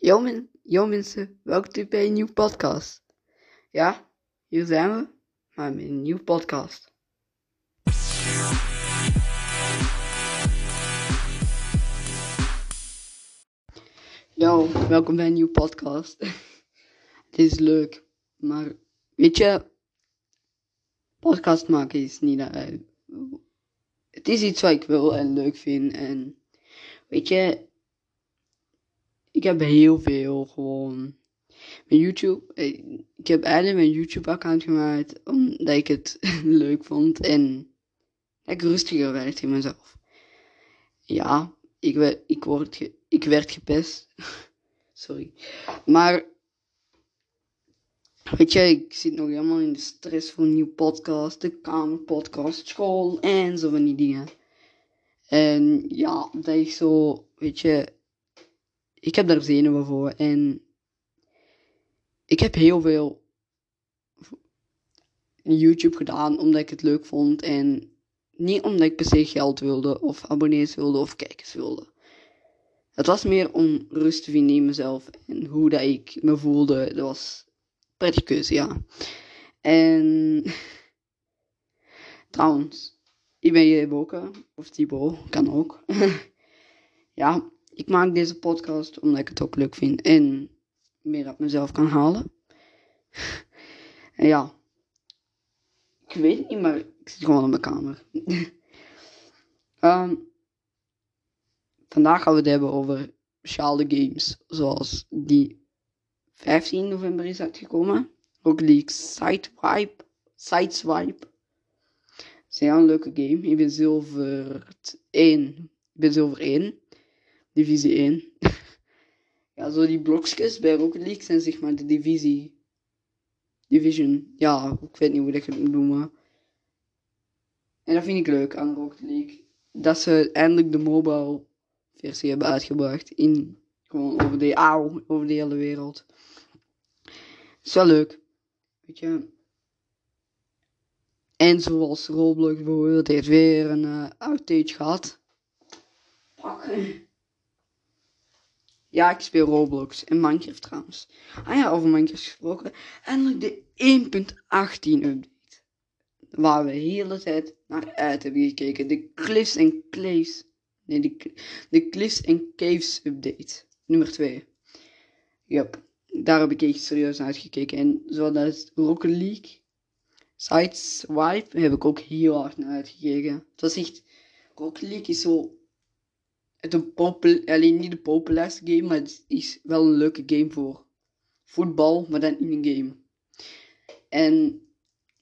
Yo, men, yo mensen, welkom bij een nieuwe podcast. Ja, hier zijn we, maar een nieuwe podcast. Yo, welkom bij een nieuwe podcast. Het is leuk, maar weet je, podcast maken is niet dat. het is iets wat ik wil en leuk vind en weet je, ik heb heel veel gewoon met YouTube. eh, Ik heb eigenlijk mijn YouTube-account gemaakt omdat ik het leuk vond en ik rustiger werd in mezelf. Ja, ik, werd, ik, word ik werd gepest. Sorry. Maar, weet je, ik zit nog helemaal in de stress voor een nieuwe podcast, de kamerpodcast, school en zo van die dingen. En ja, dat is zo, weet je, ik heb daar zenuwen voor en ik heb heel veel YouTube gedaan omdat ik het leuk vond en niet omdat ik per se geld wilde of abonnees wilde of kijkers wilde. Het was meer om rust te vinden in mezelf en hoe dat ik me voelde. Dat was een prettige keuze, ja. En trouwens, ik ben Jeboke, of Thibaut, kan ook. ja, ik maak deze podcast omdat ik het ook leuk vind en meer uit mezelf kan halen. en ja, ik weet niet, maar ik zit gewoon in mijn kamer. Ehm, vandaag gaan we het hebben over speciale games, zoals die 15 november is uitgekomen. Rocket League Sideswipe. Sideswipe. Het is een leuke game. Ik ben zilver 1. Ik ben zilver 1. Divisie 1. ja, zo die blokjes bij Rocket League zijn zeg maar de divisie. Division. Ja, ik weet niet hoe je het moet noemen. En dat vind ik leuk aan Rocket League. Dat ze eindelijk de mobile versie hebben uitgebracht. In, gewoon over de, auw, over de hele wereld. is wel leuk. Weet je. En zoals Roblox bijvoorbeeld heeft weer een eh, outage gehad. Pakken. Ja, ik speel Roblox en Minecraft trouwens. Ah ja, over Minecraft gesproken. Eindelijk de 1.18 update. Waar we de hele tijd naar uit hebben gekeken. De Cliffs and Caves. Nee, de, de Cliffs and Caves update. Nummer 2. Yup. Daar heb ik echt serieus naar uitgekeken. En zoals Rocket League. Sideswipe heb ik ook heel hard naar uitgekeken. Het was echt... Rocket League is zo het een alleen niet de populairste game, maar het is wel een leuke game voor voetbal, maar dan in een game. En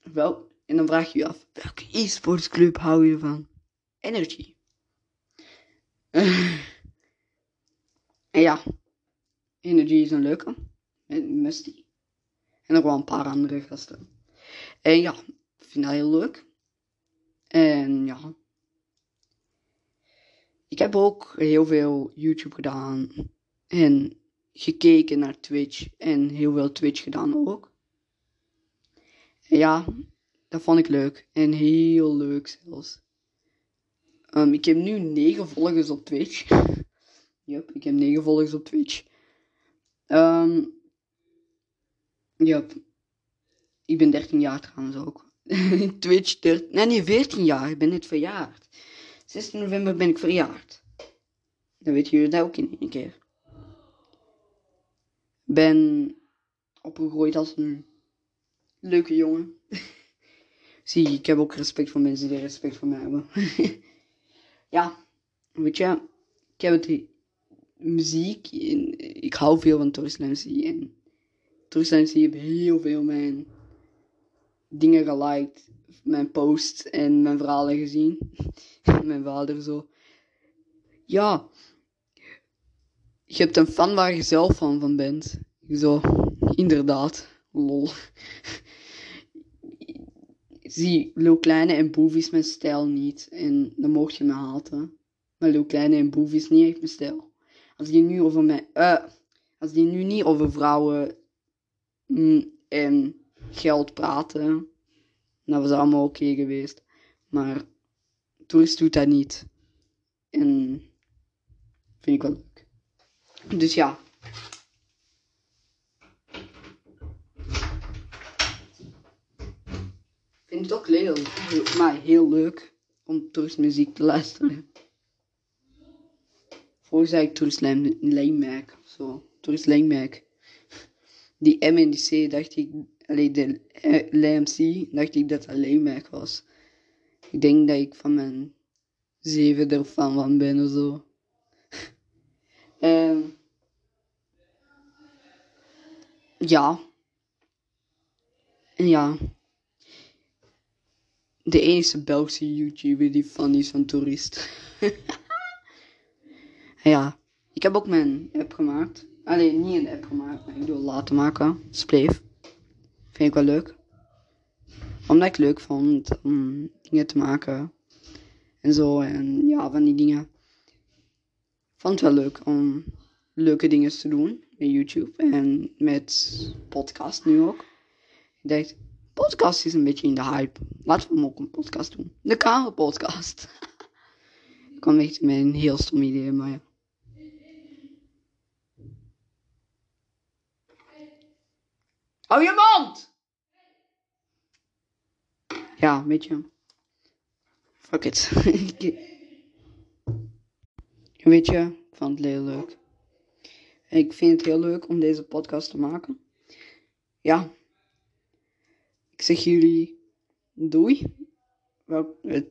wel, en dan vraag je je af, welke e-sportsclub hou je van? Energy. en ja, Energy is een leuke, met Musty. En nog wel een paar andere gasten. En ja, ik vind dat heel leuk. En ja, ik heb ook heel veel YouTube gedaan en gekeken naar Twitch en heel veel Twitch gedaan ook. En ja, dat vond ik leuk en heel leuk zelfs. Ehm, ik heb nu 9 volgers op Twitch. Yup, ik heb 9 volgers op Twitch. Ehm yup. Ik ben 13 jaar trouwens ook. Twitch, 13, nee, nee, 14 jaar. Ik ben net verjaard. 16 november ben ik verjaard. Dan weten jullie dat ook in één keer. Ben opgegroeid als een leuke jongen. Zie, ik heb ook respect voor mensen die respect voor mij hebben. ja, weet je, ik heb het muziek. en Ik hou veel van Tourist MC. En Tourist MC heeft heel veel mijn dingen geliked. Mijn posts en mijn verhalen gezien. mijn vader zo. Ja. Je hebt een fan waar je zelf van, van bent. Zo, inderdaad. Lol. Zie, Lil Kleine en Boef is mijn stijl niet. En dan mocht je me haten. Maar Lil Kleine en Boef is niet echt mijn stijl. Als die nu over mij... eh als die nu niet over vrouwen mm, en geld praten. dat was allemaal oké geweest. Maar toerist doet dat niet. En vind ik wel leuk. Dus ja. Vind het ook leuk, maar heel leuk om toeristmuziek te luisteren. Volgens mij ik Tourist Lijnmerk zo. toerist Lijnmerk. Die M en die C dacht ik alleen de eh, LMC dacht ik dat dat Lijnmerk was. Ik denk dat ik van mijn zeven er fan van ben of zo. Ehm ja. En ja. De enige Belgische YouTuber die fan is van toerist. ja. Ik heb ook mijn app gemaakt. Alleen niet een app gemaakt, maar ik wil laten maken. Spleef. Vind ik wel leuk. Omdat ik leuk vond om dingen te maken. En zo. En ja, van die dingen. Vond het wel leuk om leuke dingen te doen met YouTube. En met podcast nu ook. Ik dacht, podcast is een beetje in de hype. Laten we hem ook een podcast doen. De Karel podcast. ik kwam echt met een heel stom idee, maar ja. Hou je mond! Ja, weet je. Fuck it. weet je, ik vond het heel leuk. Ik vind het heel leuk om deze podcast te maken. Ja. Ik zeg jullie doei. Wel, eh,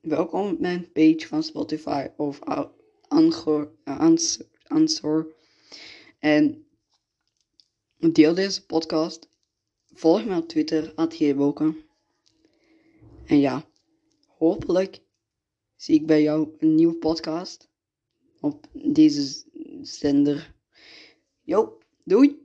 welkom op mijn page van Spotify of Anchor. eh, Ans- Answer. En deel deze podcast. Volg me op Twitter, @gboken. En ja, hopelijk zie ik bij jou een nieuwe podcast op deze zender. Yo, doei!